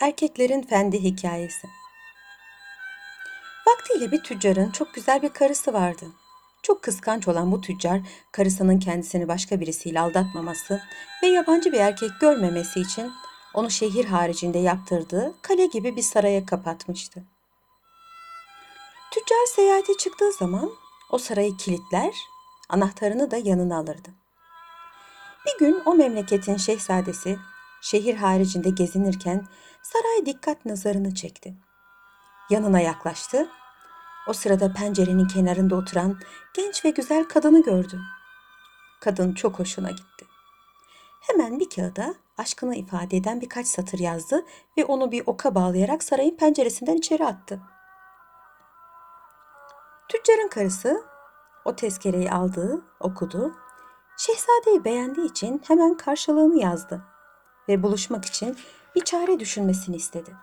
Erkeklerin Fendi Hikayesi Vaktiyle bir tüccarın çok güzel bir karısı vardı. Çok kıskanç olan bu tüccar, karısının kendisini başka birisiyle aldatmaması ve yabancı bir erkek görmemesi için onu şehir haricinde yaptırdığı kale gibi bir saraya kapatmıştı. Tüccar seyahate çıktığı zaman o sarayı kilitler, anahtarını da yanına alırdı. Bir gün o memleketin şehzadesi şehir haricinde gezinirken saray dikkat nazarını çekti. Yanına yaklaştı. O sırada pencerenin kenarında oturan genç ve güzel kadını gördü. Kadın çok hoşuna gitti. Hemen bir kağıda aşkını ifade eden birkaç satır yazdı ve onu bir oka bağlayarak sarayın penceresinden içeri attı. Tüccarın karısı o tezkereyi aldı, okudu. Şehzadeyi beğendiği için hemen karşılığını yazdı ve buluşmak için bir çare düşünmesini istedi.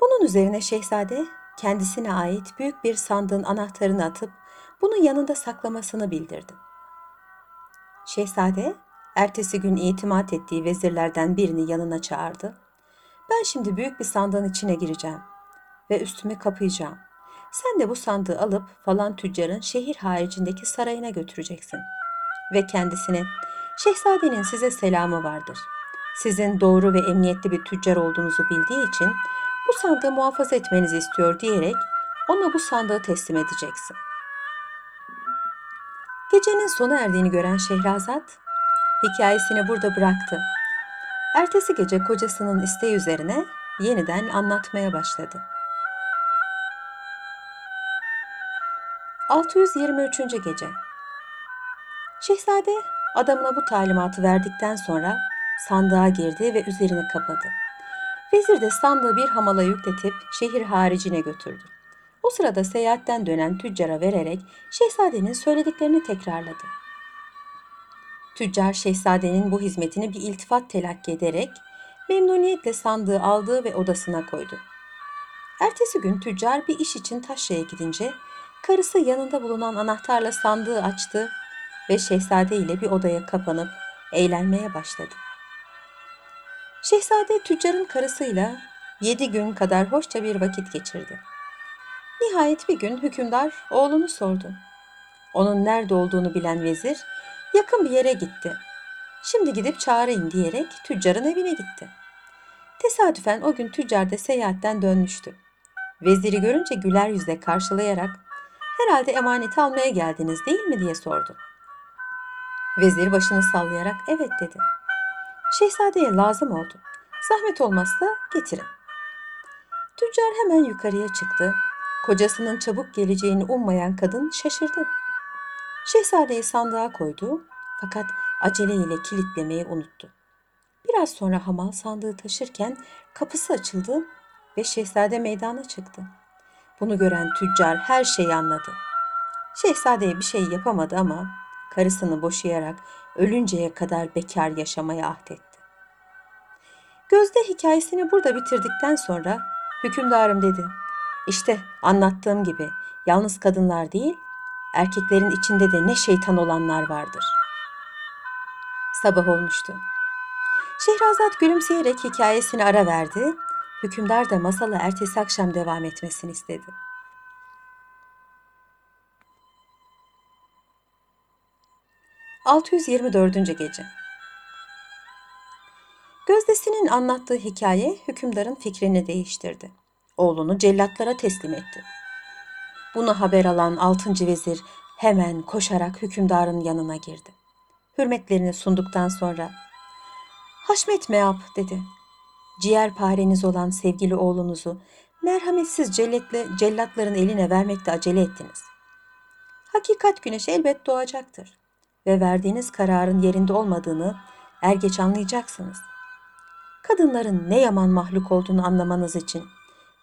Bunun üzerine şehzade kendisine ait büyük bir sandığın anahtarını atıp bunu yanında saklamasını bildirdi. Şehzade ertesi gün itimat ettiği vezirlerden birini yanına çağırdı. Ben şimdi büyük bir sandığın içine gireceğim ve üstüme kapayacağım. Sen de bu sandığı alıp falan tüccarın şehir haricindeki sarayına götüreceksin. Ve kendisine şehzadenin size selamı vardır. Sizin doğru ve emniyetli bir tüccar olduğunuzu bildiği için bu sandığı muhafaza etmenizi istiyor diyerek ona bu sandığı teslim edeceksin. Gecenin sona erdiğini gören Şehrazat hikayesini burada bıraktı. Ertesi gece kocasının isteği üzerine yeniden anlatmaya başladı. 623. gece Şehzade adamına bu talimatı verdikten sonra sandığa girdi ve üzerini kapadı. Vezir de sandığı bir hamala yükletip şehir haricine götürdü. O sırada seyahatten dönen tüccara vererek şehzadenin söylediklerini tekrarladı. Tüccar şehzadenin bu hizmetini bir iltifat telakki ederek memnuniyetle sandığı aldı ve odasına koydu. Ertesi gün tüccar bir iş için taşraya gidince karısı yanında bulunan anahtarla sandığı açtı ve şehzade ile bir odaya kapanıp eğlenmeye başladı. Şehzade tüccarın karısıyla yedi gün kadar hoşça bir vakit geçirdi. Nihayet bir gün hükümdar oğlunu sordu. Onun nerede olduğunu bilen vezir yakın bir yere gitti. Şimdi gidip çağırayım diyerek tüccarın evine gitti. Tesadüfen o gün tüccar da seyahatten dönmüştü. Veziri görünce güler yüzle karşılayarak herhalde emaneti almaya geldiniz değil mi diye sordu. Vezir başını sallayarak evet dedi. Şehzadeye lazım oldu. Zahmet olmazsa getirin. Tüccar hemen yukarıya çıktı. Kocasının çabuk geleceğini ummayan kadın şaşırdı. Şehzadeyi sandığa koydu fakat aceleyle kilitlemeyi unuttu. Biraz sonra hamal sandığı taşırken kapısı açıldı ve şehzade meydana çıktı. Bunu gören tüccar her şeyi anladı. Şehzadeye bir şey yapamadı ama karısını boşayarak ölünceye kadar bekar yaşamaya ahdetti. Gözde hikayesini burada bitirdikten sonra hükümdarım dedi. İşte anlattığım gibi yalnız kadınlar değil, erkeklerin içinde de ne şeytan olanlar vardır. Sabah olmuştu. Şehrazat gülümseyerek hikayesini ara verdi. Hükümdar da masala ertesi akşam devam etmesini istedi. ...624. Gece Gözdesinin anlattığı hikaye hükümdarın fikrini değiştirdi. Oğlunu cellatlara teslim etti. Bunu haber alan 6. vezir hemen koşarak hükümdarın yanına girdi. Hürmetlerini sunduktan sonra Haşmet Meab dedi. Ciğerpareniz olan sevgili oğlunuzu merhametsiz celletle, cellatların eline vermekte acele ettiniz. Hakikat güneşi elbet doğacaktır ve verdiğiniz kararın yerinde olmadığını er geç anlayacaksınız. Kadınların ne yaman mahluk olduğunu anlamanız için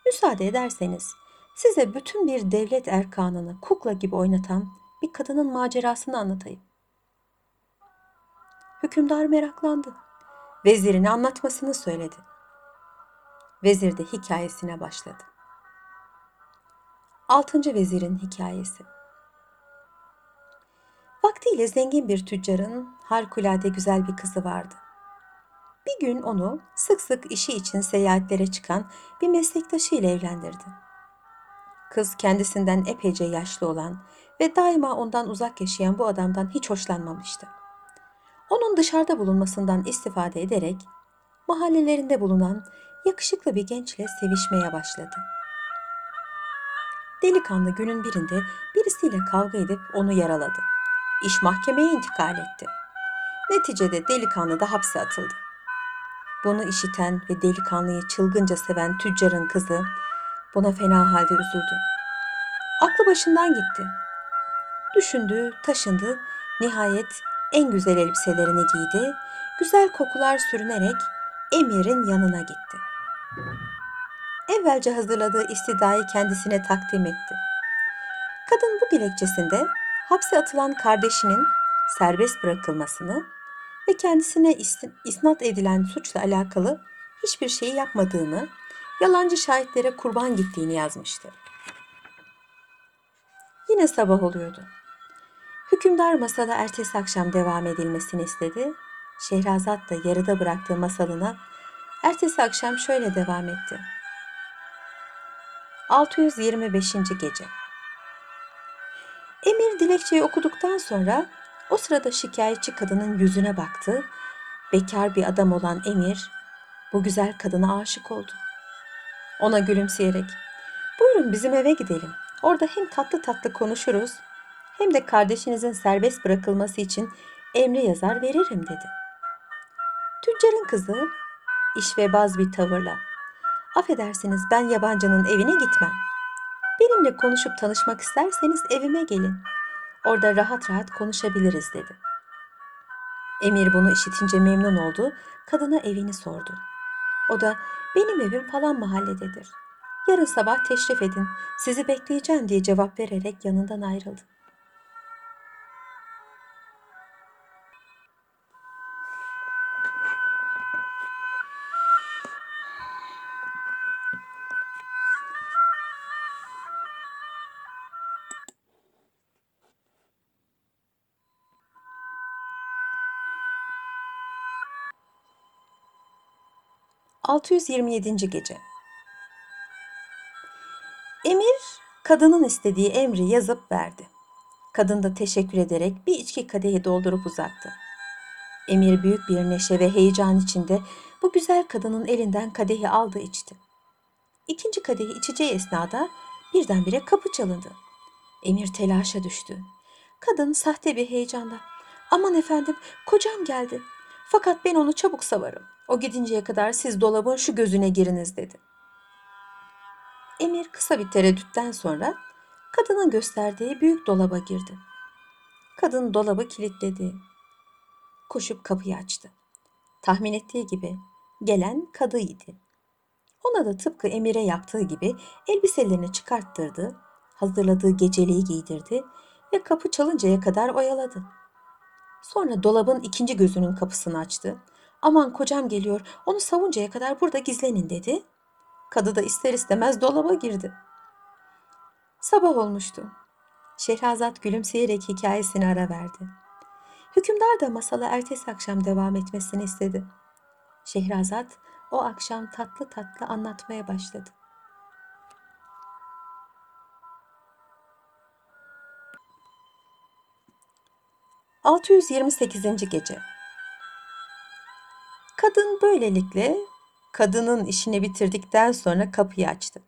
müsaade ederseniz size bütün bir devlet erkanını kukla gibi oynatan bir kadının macerasını anlatayım. Hükümdar meraklandı. Vezirine anlatmasını söyledi. Vezir de hikayesine başladı. Altıncı vezirin hikayesi. Vaktiyle zengin bir tüccarın harikulade güzel bir kızı vardı. Bir gün onu sık sık işi için seyahatlere çıkan bir meslektaşıyla evlendirdi. Kız kendisinden epeyce yaşlı olan ve daima ondan uzak yaşayan bu adamdan hiç hoşlanmamıştı. Onun dışarıda bulunmasından istifade ederek mahallelerinde bulunan yakışıklı bir gençle sevişmeye başladı. Delikanlı günün birinde birisiyle kavga edip onu yaraladı. İş mahkemeye intikal etti. Neticede delikanlı da hapse atıldı. Bunu işiten ve delikanlıyı çılgınca seven tüccarın kızı buna fena halde üzüldü. Aklı başından gitti. Düşündü, taşındı, nihayet en güzel elbiselerini giydi, güzel kokular sürünerek Emir'in yanına gitti. Evvelce hazırladığı istidayı kendisine takdim etti. Kadın bu dilekçesinde hapse atılan kardeşinin serbest bırakılmasını ve kendisine isnat edilen suçla alakalı hiçbir şeyi yapmadığını, yalancı şahitlere kurban gittiğini yazmıştı. Yine sabah oluyordu. Hükümdar masada ertesi akşam devam edilmesini istedi. Şehrazat da yarıda bıraktığı masalına ertesi akşam şöyle devam etti. 625. gece. Emir dilekçeyi okuduktan sonra o sırada şikayetçi kadının yüzüne baktı. Bekar bir adam olan Emir bu güzel kadına aşık oldu. Ona gülümseyerek "Buyurun bizim eve gidelim. Orada hem tatlı tatlı konuşuruz hem de kardeşinizin serbest bırakılması için emri yazar veririm." dedi. Tüccarın kızı iş ve baz bir tavırla Affedersiniz ben yabancının evine gitmem. Benimle konuşup tanışmak isterseniz evime gelin. Orada rahat rahat konuşabiliriz dedi. Emir bunu işitince memnun oldu. Kadına evini sordu. O da benim evim falan mahallededir. Yarın sabah teşrif edin. Sizi bekleyeceğim diye cevap vererek yanından ayrıldı. 627. gece. Emir kadının istediği emri yazıp verdi. Kadın da teşekkür ederek bir içki kadehi doldurup uzattı. Emir büyük bir neşe ve heyecan içinde bu güzel kadının elinden kadehi aldı içti. İkinci kadehi içeceği esnada birdenbire kapı çalındı. Emir telaşa düştü. Kadın sahte bir heyecanla aman efendim kocam geldi fakat ben onu çabuk savarım. O gidinceye kadar siz dolabın şu gözüne giriniz dedi. Emir kısa bir tereddütten sonra kadının gösterdiği büyük dolaba girdi. Kadın dolabı kilitledi. Koşup kapıyı açtı. Tahmin ettiği gibi gelen kadıydı. Ona da tıpkı Emir'e yaptığı gibi elbiselerini çıkarttırdı, hazırladığı geceliği giydirdi ve kapı çalıncaya kadar oyaladı. Sonra dolabın ikinci gözünün kapısını açtı Aman kocam geliyor, onu savuncaya kadar burada gizlenin dedi. Kadı da ister istemez dolaba girdi. Sabah olmuştu. Şehrazat gülümseyerek hikayesini ara verdi. Hükümdar da masala ertesi akşam devam etmesini istedi. Şehrazat o akşam tatlı tatlı anlatmaya başladı. ...628. Gece Kadın böylelikle kadının işini bitirdikten sonra kapıyı açtı.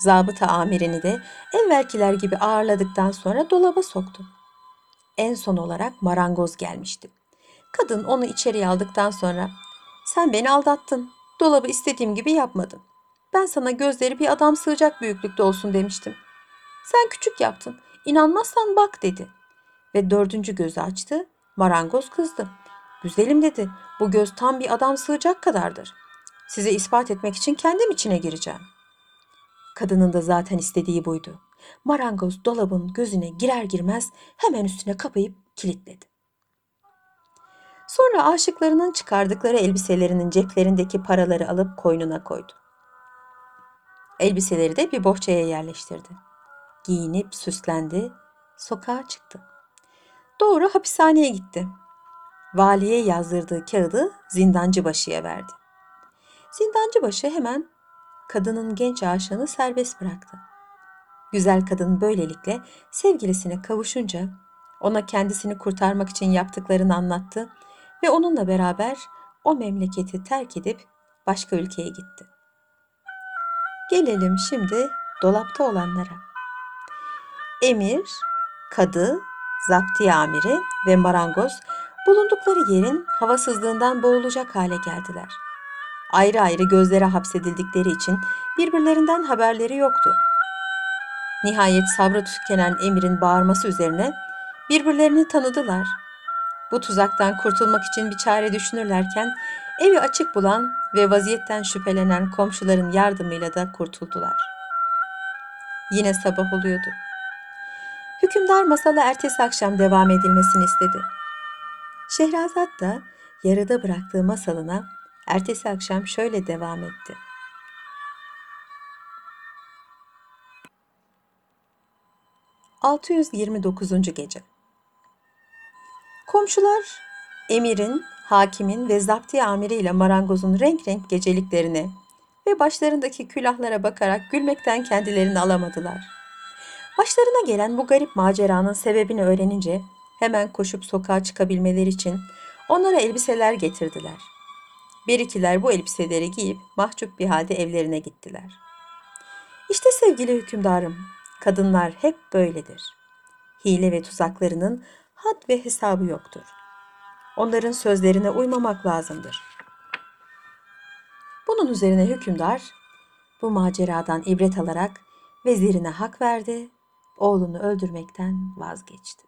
Zabıta amirini de evvelkiler gibi ağırladıktan sonra dolaba soktu. En son olarak marangoz gelmişti. Kadın onu içeriye aldıktan sonra sen beni aldattın. Dolabı istediğim gibi yapmadın. Ben sana gözleri bir adam sığacak büyüklükte olsun demiştim. Sen küçük yaptın. İnanmazsan bak dedi. Ve dördüncü gözü açtı. Marangoz kızdı. Güzelim dedi. Bu göz tam bir adam sığacak kadardır. Size ispat etmek için kendim içine gireceğim. Kadının da zaten istediği buydu. Marangoz dolabın gözüne girer girmez hemen üstüne kapayıp kilitledi. Sonra aşıklarının çıkardıkları elbiselerinin ceplerindeki paraları alıp koynuna koydu. Elbiseleri de bir bohçaya yerleştirdi. Giyinip süslendi, sokağa çıktı. Doğru hapishaneye gitti. valiye yazdırdığı kağıdı zindancı başıya verdi. Zindancı başı hemen kadının genç aşığını serbest bıraktı. Güzel kadın böylelikle sevgilisine kavuşunca ona kendisini kurtarmak için yaptıklarını anlattı ve onunla beraber o memleketi terk edip başka ülkeye gitti. Gelelim şimdi dolapta olanlara. Emir, kadı, zaptiye amiri ve marangoz bulundukları yerin havasızlığından boğulacak hale geldiler. Ayrı ayrı gözlere hapsedildikleri için birbirlerinden haberleri yoktu. Nihayet sabrı tükenen Emir'in bağırması üzerine birbirlerini tanıdılar. Bu tuzaktan kurtulmak için bir çare düşünürlerken evi açık bulan ve vaziyetten şüphelenen komşuların yardımıyla da kurtuldular. Yine sabah oluyordu. Hükümdar masala ertesi akşam devam edilmesini istedi. Şehrazat da yarıda bıraktığı masalına ertesi akşam şöyle devam etti. ...629. Gece Komşular emirin, hakimin ve zaptiye amiriyle marangozun renk renk geceliklerine ve başlarındaki külahlara bakarak gülmekten kendilerini alamadılar. Başlarına gelen bu garip maceranın sebebini öğrenince hemen koşup sokağa çıkabilmeleri için onlara elbiseler getirdiler. Bir ikiler bu elbiseleri giyip mahcup bir halde evlerine gittiler. İşte sevgili hükümdarım, kadınlar hep böyledir. Hile ve tuzaklarının had ve hesabı yoktur. Onların sözlerine uymamak lazımdır. Bunun üzerine hükümdar bu maceradan ibret alarak vezirine hak verdi, oğlunu öldürmekten vazgeçti.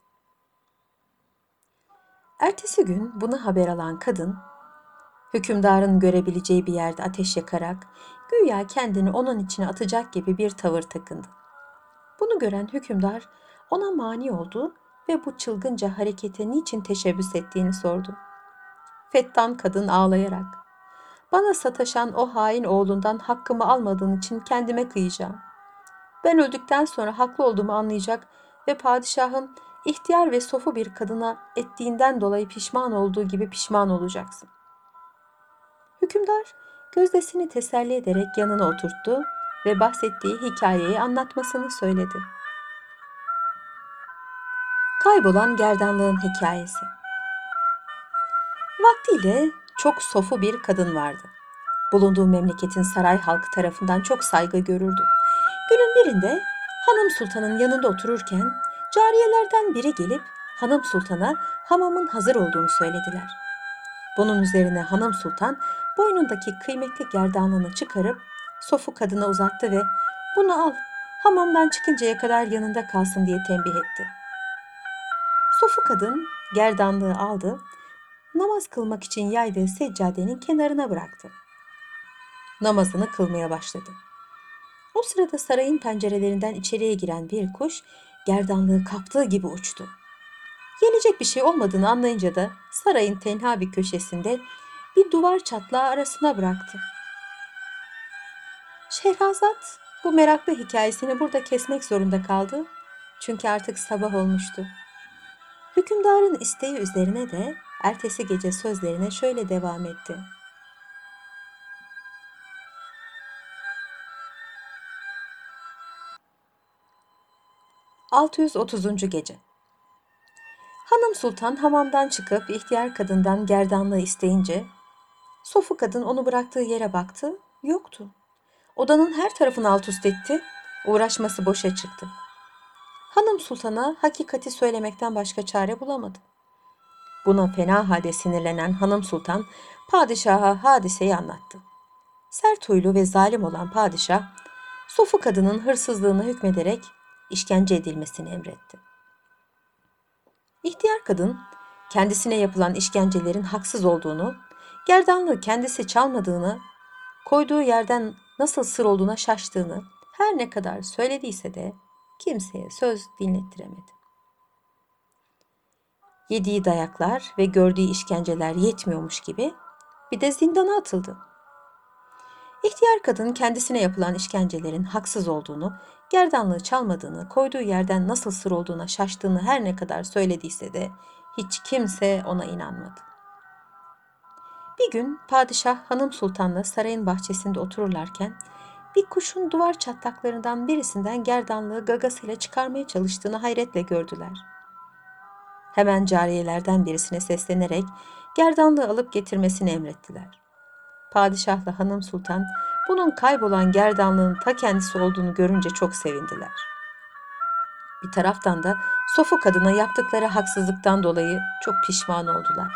Ertesi gün bunu haber alan kadın, hükümdarın görebileceği bir yerde ateş yakarak güya kendini onun içine atacak gibi bir tavır takındı. Bunu gören hükümdar ona mani oldu ve bu çılgınca harekete niçin teşebbüs ettiğini sordu. Fettan kadın ağlayarak, bana sataşan o hain oğlundan hakkımı almadığın için kendime kıyacağım. Ben öldükten sonra haklı olduğumu anlayacak ve padişahın ihtiyar ve sofu bir kadına ettiğinden dolayı pişman olduğu gibi pişman olacaksın. Hükümdar gözdesini teselli ederek yanına oturttu ve bahsettiği hikayeyi anlatmasını söyledi. Kaybolan gerdanlığın hikayesi. Vaktiyle çok sofu bir kadın vardı. Bulunduğu memleketin saray halkı tarafından çok saygı görürdü. Günün birinde Hanım Sultan'ın yanında otururken cariyelerden biri gelip Hanım Sultan'a hamamın hazır olduğunu söylediler. Bunun üzerine Hanım Sultan boynundaki kıymetli gerdanlığını çıkarıp sofu kadına uzattı ve bunu al hamamdan çıkıncaya kadar yanında kalsın diye tembih etti. Sofu kadın gerdanlığı aldı, namaz kılmak için yaydığı seccadenin kenarına bıraktı. Namazını kılmaya başladı. O sırada sarayın pencerelerinden içeriye giren bir kuş gerdanlığı kaptığı gibi uçtu. Yenecek bir şey olmadığını anlayınca da sarayın tenha bir köşesinde bir duvar çatlağı arasına bıraktı. Şehrazat bu meraklı hikayesini burada kesmek zorunda kaldı. Çünkü artık sabah olmuştu. Hükümdarın isteği üzerine de ertesi gece sözlerine şöyle devam etti. ...630. Gece Hanım Sultan hamamdan çıkıp ihtiyar kadından gerdanlığı isteyince... ...Sofu kadın onu bıraktığı yere baktı, yoktu. Odanın her tarafını alt üst etti, uğraşması boşa çıktı. Hanım Sultan'a hakikati söylemekten başka çare bulamadı. Buna fena halde sinirlenen Hanım Sultan padişaha hadiseyi anlattı. Sert huylu ve zalim olan padişah Sofu kadının hırsızlığını hükmederek işkence edilmesini emretti. İhtiyar kadın kendisine yapılan işkencelerin haksız olduğunu, gerdanlığı kendisi çalmadığını, koyduğu yerden nasıl sır olduğuna şaştığını her ne kadar söylediyse de kimseye söz dinlettiremedi. Yediği dayaklar ve gördüğü işkenceler yetmiyormuş gibi bir de zindana atıldı. İhtiyar kadın kendisine yapılan işkencelerin haksız olduğunu, gerdanlığı çalmadığını, koyduğu yerden nasıl sır olduğuna şaştığını her ne kadar söylediyse de hiç kimse ona inanmadı. Bir gün padişah hanım sultanla sarayın bahçesinde otururlarken bir kuşun duvar çatlaklarından birisinden gerdanlığı gagasıyla çıkarmaya çalıştığını hayretle gördüler. Hemen cariyelerden birisine seslenerek gerdanlığı alıp getirmesini emrettiler. Padişahla hanım sultan bunun kaybolan gerdanlığın ta kendisi olduğunu görünce çok sevindiler. Bir taraftan da Sofu kadına yaptıkları haksızlıktan dolayı çok pişman oldular.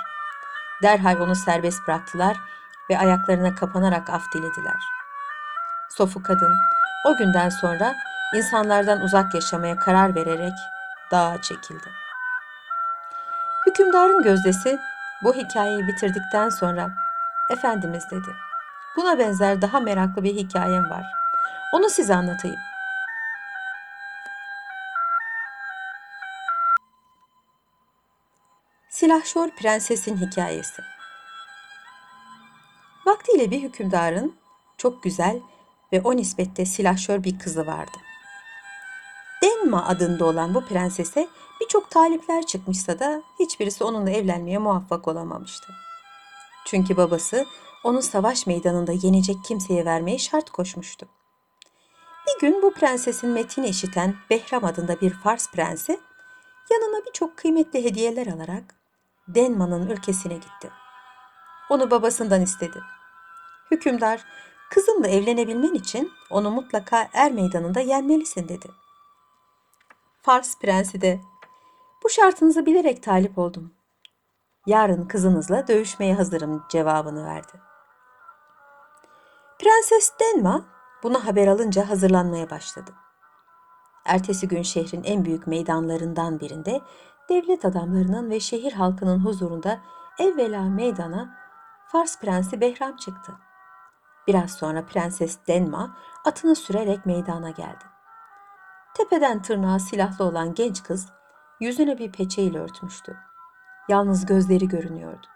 Derhal onu serbest bıraktılar ve ayaklarına kapanarak af dilediler. Sofu kadın o günden sonra insanlardan uzak yaşamaya karar vererek dağa çekildi. Hükümdarın gözdesi bu hikayeyi bitirdikten sonra Efendimiz dedi. Buna benzer daha meraklı bir hikayem var. Onu size anlatayım. Silahşor Prenses'in Hikayesi Vaktiyle bir hükümdarın çok güzel ve o nispette silahşör bir kızı vardı. Denma adında olan bu prensese birçok talipler çıkmışsa da hiçbirisi onunla evlenmeye muvaffak olamamıştı. Çünkü babası onu savaş meydanında yenecek kimseye vermeyi şart koşmuştu. Bir gün bu prensesin metini işiten Behram adında bir Fars prensi yanına birçok kıymetli hediyeler alarak Denma'nın ülkesine gitti. Onu babasından istedi. Hükümdar, kızımla evlenebilmen için onu mutlaka er meydanında yenmelisin dedi. Fars prensi de, bu şartınızı bilerek talip oldum. Yarın kızınızla dövüşmeye hazırım cevabını verdi. Prenses Denma bunu haber alınca hazırlanmaya başladı. Ertesi gün şehrin en büyük meydanlarından birinde devlet adamlarının ve şehir halkının huzurunda evvela meydana Fars prensi Behram çıktı. Biraz sonra Prenses Denma atını sürerek meydana geldi. Tepeden tırnağa silahlı olan genç kız yüzüne bir peçeyle örtmüştü. Yalnız gözleri görünüyordu.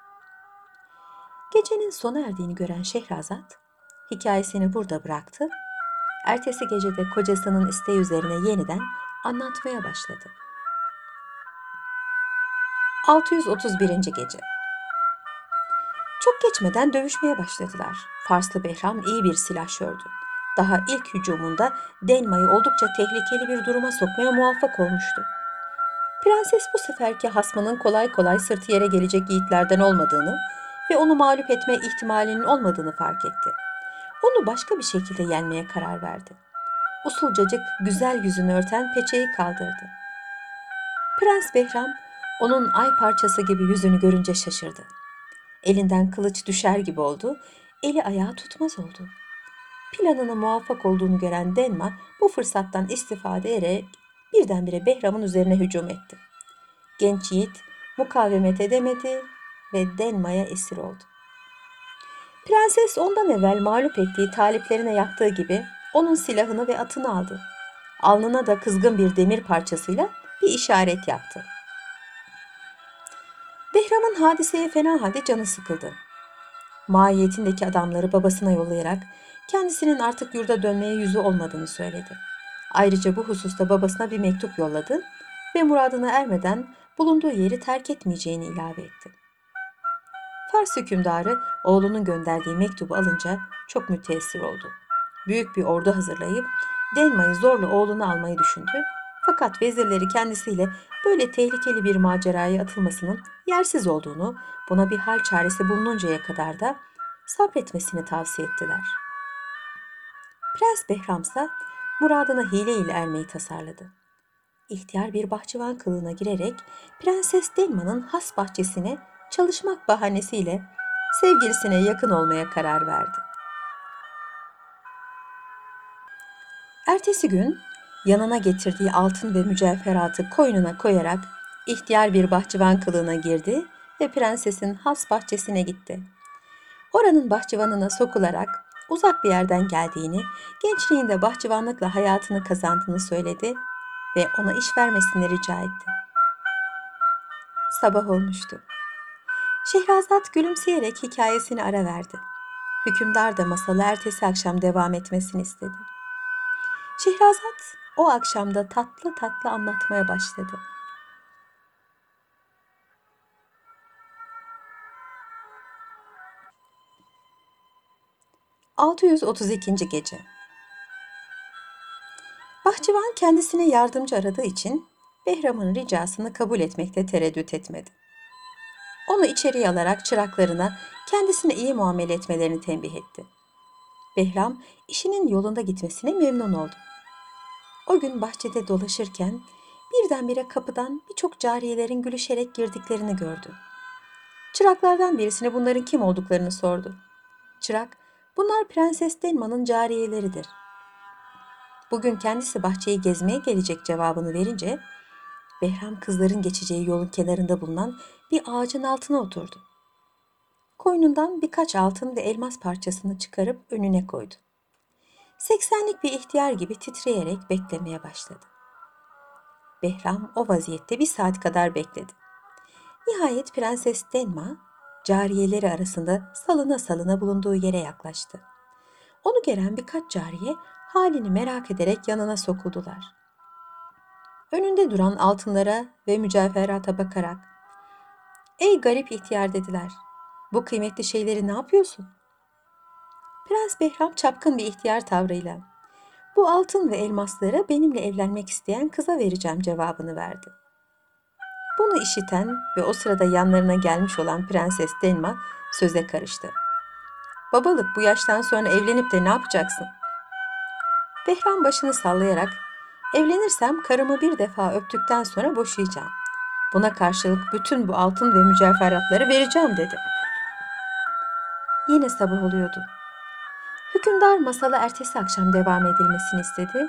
Gecenin sona erdiğini gören Şehrazat hikayesini burada bıraktı. Ertesi gecede kocasının isteği üzerine yeniden anlatmaya başladı. 631. Gece Çok geçmeden dövüşmeye başladılar. Farslı Behram iyi bir silahşördü. Daha ilk hücumunda Denma'yı oldukça tehlikeli bir duruma sokmaya muvaffak olmuştu. Prenses bu seferki hasmının kolay kolay sırtı yere gelecek yiğitlerden olmadığını ve onu mağlup etme ihtimalinin olmadığını fark etti. Onu başka bir şekilde yenmeye karar verdi. Usulcacık güzel yüzünü örten peçeyi kaldırdı. Prens Behram onun ay parçası gibi yüzünü görünce şaşırdı. Elinden kılıç düşer gibi oldu, eli ayağı tutmaz oldu. Planına muvaffak olduğunu gören Denma bu fırsattan istifade ederek birdenbire Behram'ın üzerine hücum etti. Genç yiğit mukavemet edemedi ve Denma'ya esir oldu. Prenses ondan evvel mağlup ettiği taliplerine yaktığı gibi onun silahını ve atını aldı. Alnına da kızgın bir demir parçasıyla bir işaret yaptı. Behram'ın hadiseye fena halde canı sıkıldı. Mahiyetindeki adamları babasına yollayarak kendisinin artık yurda dönmeye yüzü olmadığını söyledi. Ayrıca bu hususta babasına bir mektup yolladı ve muradına ermeden bulunduğu yeri terk etmeyeceğini ilave etti. Fars hükümdarı oğlunun gönderdiği mektubu alınca çok müteessir oldu. Büyük bir ordu hazırlayıp Denma'yı zorla oğlunu almayı düşündü. Fakat vezirleri kendisiyle böyle tehlikeli bir maceraya atılmasının yersiz olduğunu, buna bir hal çaresi bulununcaya kadar da sabretmesini tavsiye ettiler. Prens Behram ise muradına hile ile ermeyi tasarladı. İhtiyar bir bahçıvan kılığına girerek Prenses Denma'nın has bahçesine çalışmak bahanesiyle sevgilisine yakın olmaya karar verdi. Ertesi gün yanına getirdiği altın ve mücevheratı koynuna koyarak ihtiyar bir bahçıvan kılığına girdi ve prensesin has bahçesine gitti. Oranın bahçıvanına sokularak uzak bir yerden geldiğini, gençliğinde bahçıvanlıkla hayatını kazandığını söyledi ve ona iş vermesini rica etti. Sabah olmuştu. Şehrazat gülümseyerek hikayesini ara verdi. Hükümdar da masalı ertesi akşam devam etmesini istedi. Şehrazat o akşamda tatlı tatlı anlatmaya başladı. 632. Gece Bahçıvan kendisine yardımcı aradığı için Behram'ın ricasını kabul etmekte tereddüt etmedi. Onu içeriye alarak çıraklarına kendisine iyi muamele etmelerini tembih etti. Behram işinin yolunda gitmesine memnun oldu. O gün bahçede dolaşırken birdenbire kapıdan birçok cariyelerin gülüşerek girdiklerini gördü. Çıraklardan birisine bunların kim olduklarını sordu. Çırak, bunlar Prenses Denma'nın cariyeleridir. Bugün kendisi bahçeyi gezmeye gelecek cevabını verince, Behram kızların geçeceği yolun kenarında bulunan bir ağacın altına oturdu. Koynundan birkaç altın ve elmas parçasını çıkarıp önüne koydu. Seksenlik bir ihtiyar gibi titreyerek beklemeye başladı. Behram o vaziyette bir saat kadar bekledi. Nihayet Prenses Denma, cariyeleri arasında salına salına bulunduğu yere yaklaştı. Onu gören birkaç cariye halini merak ederek yanına sokuldular. Önünde duran altınlara ve mücevherata bakarak ''Ey garip ihtiyar'' dediler. ''Bu kıymetli şeyleri ne yapıyorsun?'' Prens Behram çapkın bir ihtiyar tavrıyla ''Bu altın ve elmasları benimle evlenmek isteyen kıza vereceğim'' cevabını verdi. Bunu işiten ve o sırada yanlarına gelmiş olan Prenses Denma söze karıştı. Babalık bu yaştan sonra evlenip de ne yapacaksın? Behram başını sallayarak evlenirsem karımı bir defa öptükten sonra boşayacağım. Buna karşılık bütün bu altın ve mücevheratları vereceğim dedi. Yine sabah oluyordu. Hükümdar masala ertesi akşam devam edilmesini istedi.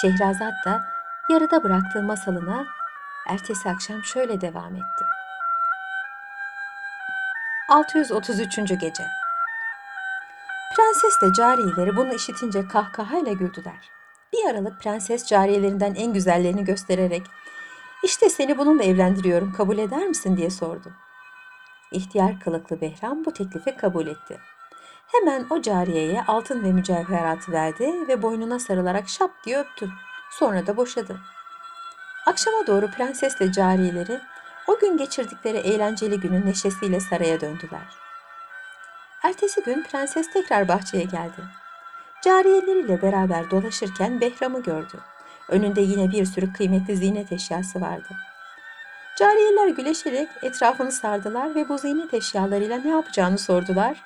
Şehrazat da yarıda bıraktığı masalına ertesi akşam şöyle devam etti. 633. Gece Prenses de cariyeleri bunu işitince kahkahayla güldüler. Bir aralık prenses cariyelerinden en güzellerini göstererek işte seni bununla evlendiriyorum kabul eder misin diye sordu. İhtiyar kılıklı Behram bu teklifi kabul etti. Hemen o cariyeye altın ve mücevheratı verdi ve boynuna sarılarak şap diye öptü. Sonra da boşadı. Akşama doğru prensesle cariyeleri o gün geçirdikleri eğlenceli günün neşesiyle saraya döndüler. Ertesi gün prenses tekrar bahçeye geldi. Cariyeleriyle beraber dolaşırken Behram'ı gördü. Önünde yine bir sürü kıymetli ziynet eşyası vardı. Cariyeler güleşerek etrafını sardılar ve bu ziynet eşyalarıyla ne yapacağını sordular.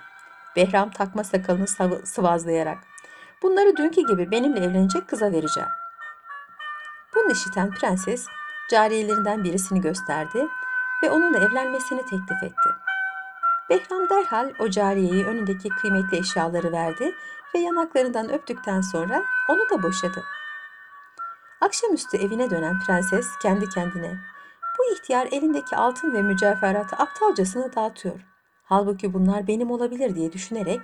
Behram takma sakalını sıvazlayarak bunları dünkü gibi benimle evlenecek kıza vereceğim. Bunu işiten prenses cariyelerinden birisini gösterdi ve onunla evlenmesini teklif etti. Behram derhal o cariyeyi önündeki kıymetli eşyaları verdi ve yanaklarından öptükten sonra onu da boşadı. Akşamüstü evine dönen prenses kendi kendine bu ihtiyar elindeki altın ve mücevheratı aptalcasına dağıtıyor. Halbuki bunlar benim olabilir diye düşünerek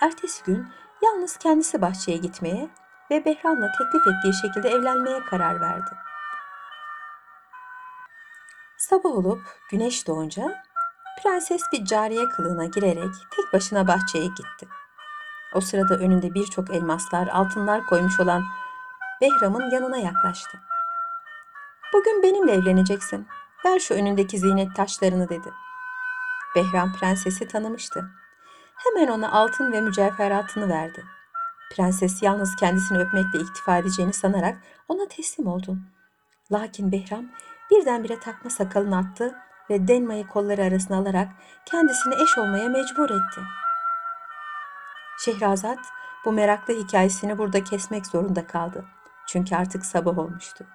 ertesi gün yalnız kendisi bahçeye gitmeye ve Behram'la teklif ettiği şekilde evlenmeye karar verdi. Sabah olup güneş doğunca prenses bir cariye kılığına girerek tek başına bahçeye gitti. O sırada önünde birçok elmaslar, altınlar koymuş olan Behram'ın yanına yaklaştı. Bugün benimle evleneceksin. Ver şu önündeki ziynet taşlarını dedi. Behram prensesi tanımıştı. Hemen ona altın ve mücevheratını verdi. Prenses yalnız kendisini öpmekle iktifa edeceğini sanarak ona teslim oldu. Lakin Behram birdenbire takma sakalını attı ve Denma'yı kolları arasına alarak kendisini eş olmaya mecbur etti. Şehrazat bu meraklı hikayesini burada kesmek zorunda kaldı. Çünkü artık sabah olmuştu.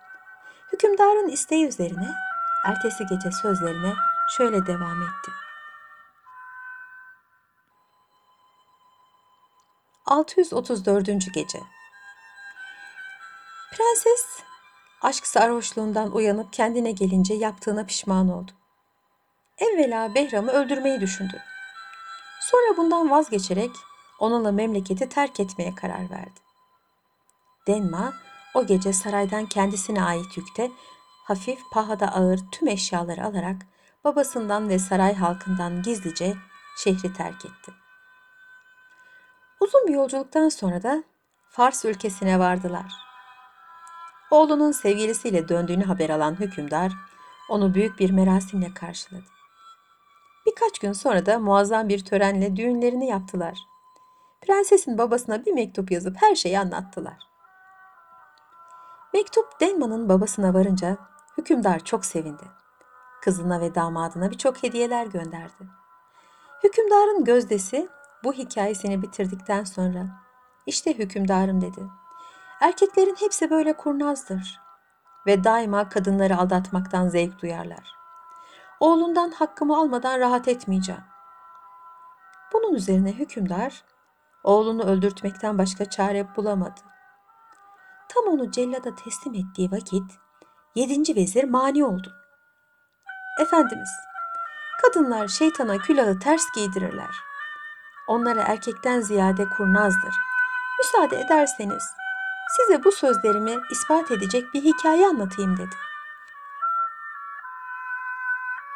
Hükümdarın isteği üzerine ertesi gece sözlerine şöyle devam etti. 634. Gece Prenses aşk sarhoşluğundan uyanıp kendine gelince yaptığına pişman oldu. Evvela Behram'ı öldürmeyi düşündü. Sonra bundan vazgeçerek onunla memleketi terk etmeye karar verdi. Denma o gece saraydan kendisine ait yükte hafif pahada ağır tüm eşyaları alarak babasından ve saray halkından gizlice şehri terk etti. Uzun bir yolculuktan sonra da Fars ülkesine vardılar. Oğlunun sevgilisiyle döndüğünü haber alan hükümdar onu büyük bir merasimle karşıladı. Birkaç gün sonra da muazzam bir törenle düğünlerini yaptılar. prensesin babasına bir mektup yazıp her şeyi anlattılar. Mektup Denman'ın babasına varınca hükümdar çok sevindi. Kızına ve damadına birçok hediyeler gönderdi. Hükümdarın gözdesi bu hikayesini bitirdikten sonra işte hükümdarım dedi. Erkeklerin hepsi böyle kurnazdır ve daima kadınları aldatmaktan zevk duyarlar. Oğlundan hakkımı almadan rahat etmeyeceğim. Bunun üzerine hükümdar oğlunu öldürtmekten başka çare bulamadı. Tam onu cellada teslim ettiği vakit yedinci vezir mani oldu. Efendimiz, kadınlar şeytana külahı ters giydirirler. Onlara erkekten ziyade kurnazdır. Müsaade ederseniz size bu sözlerimi ispat edecek bir hikaye anlatayım dedi.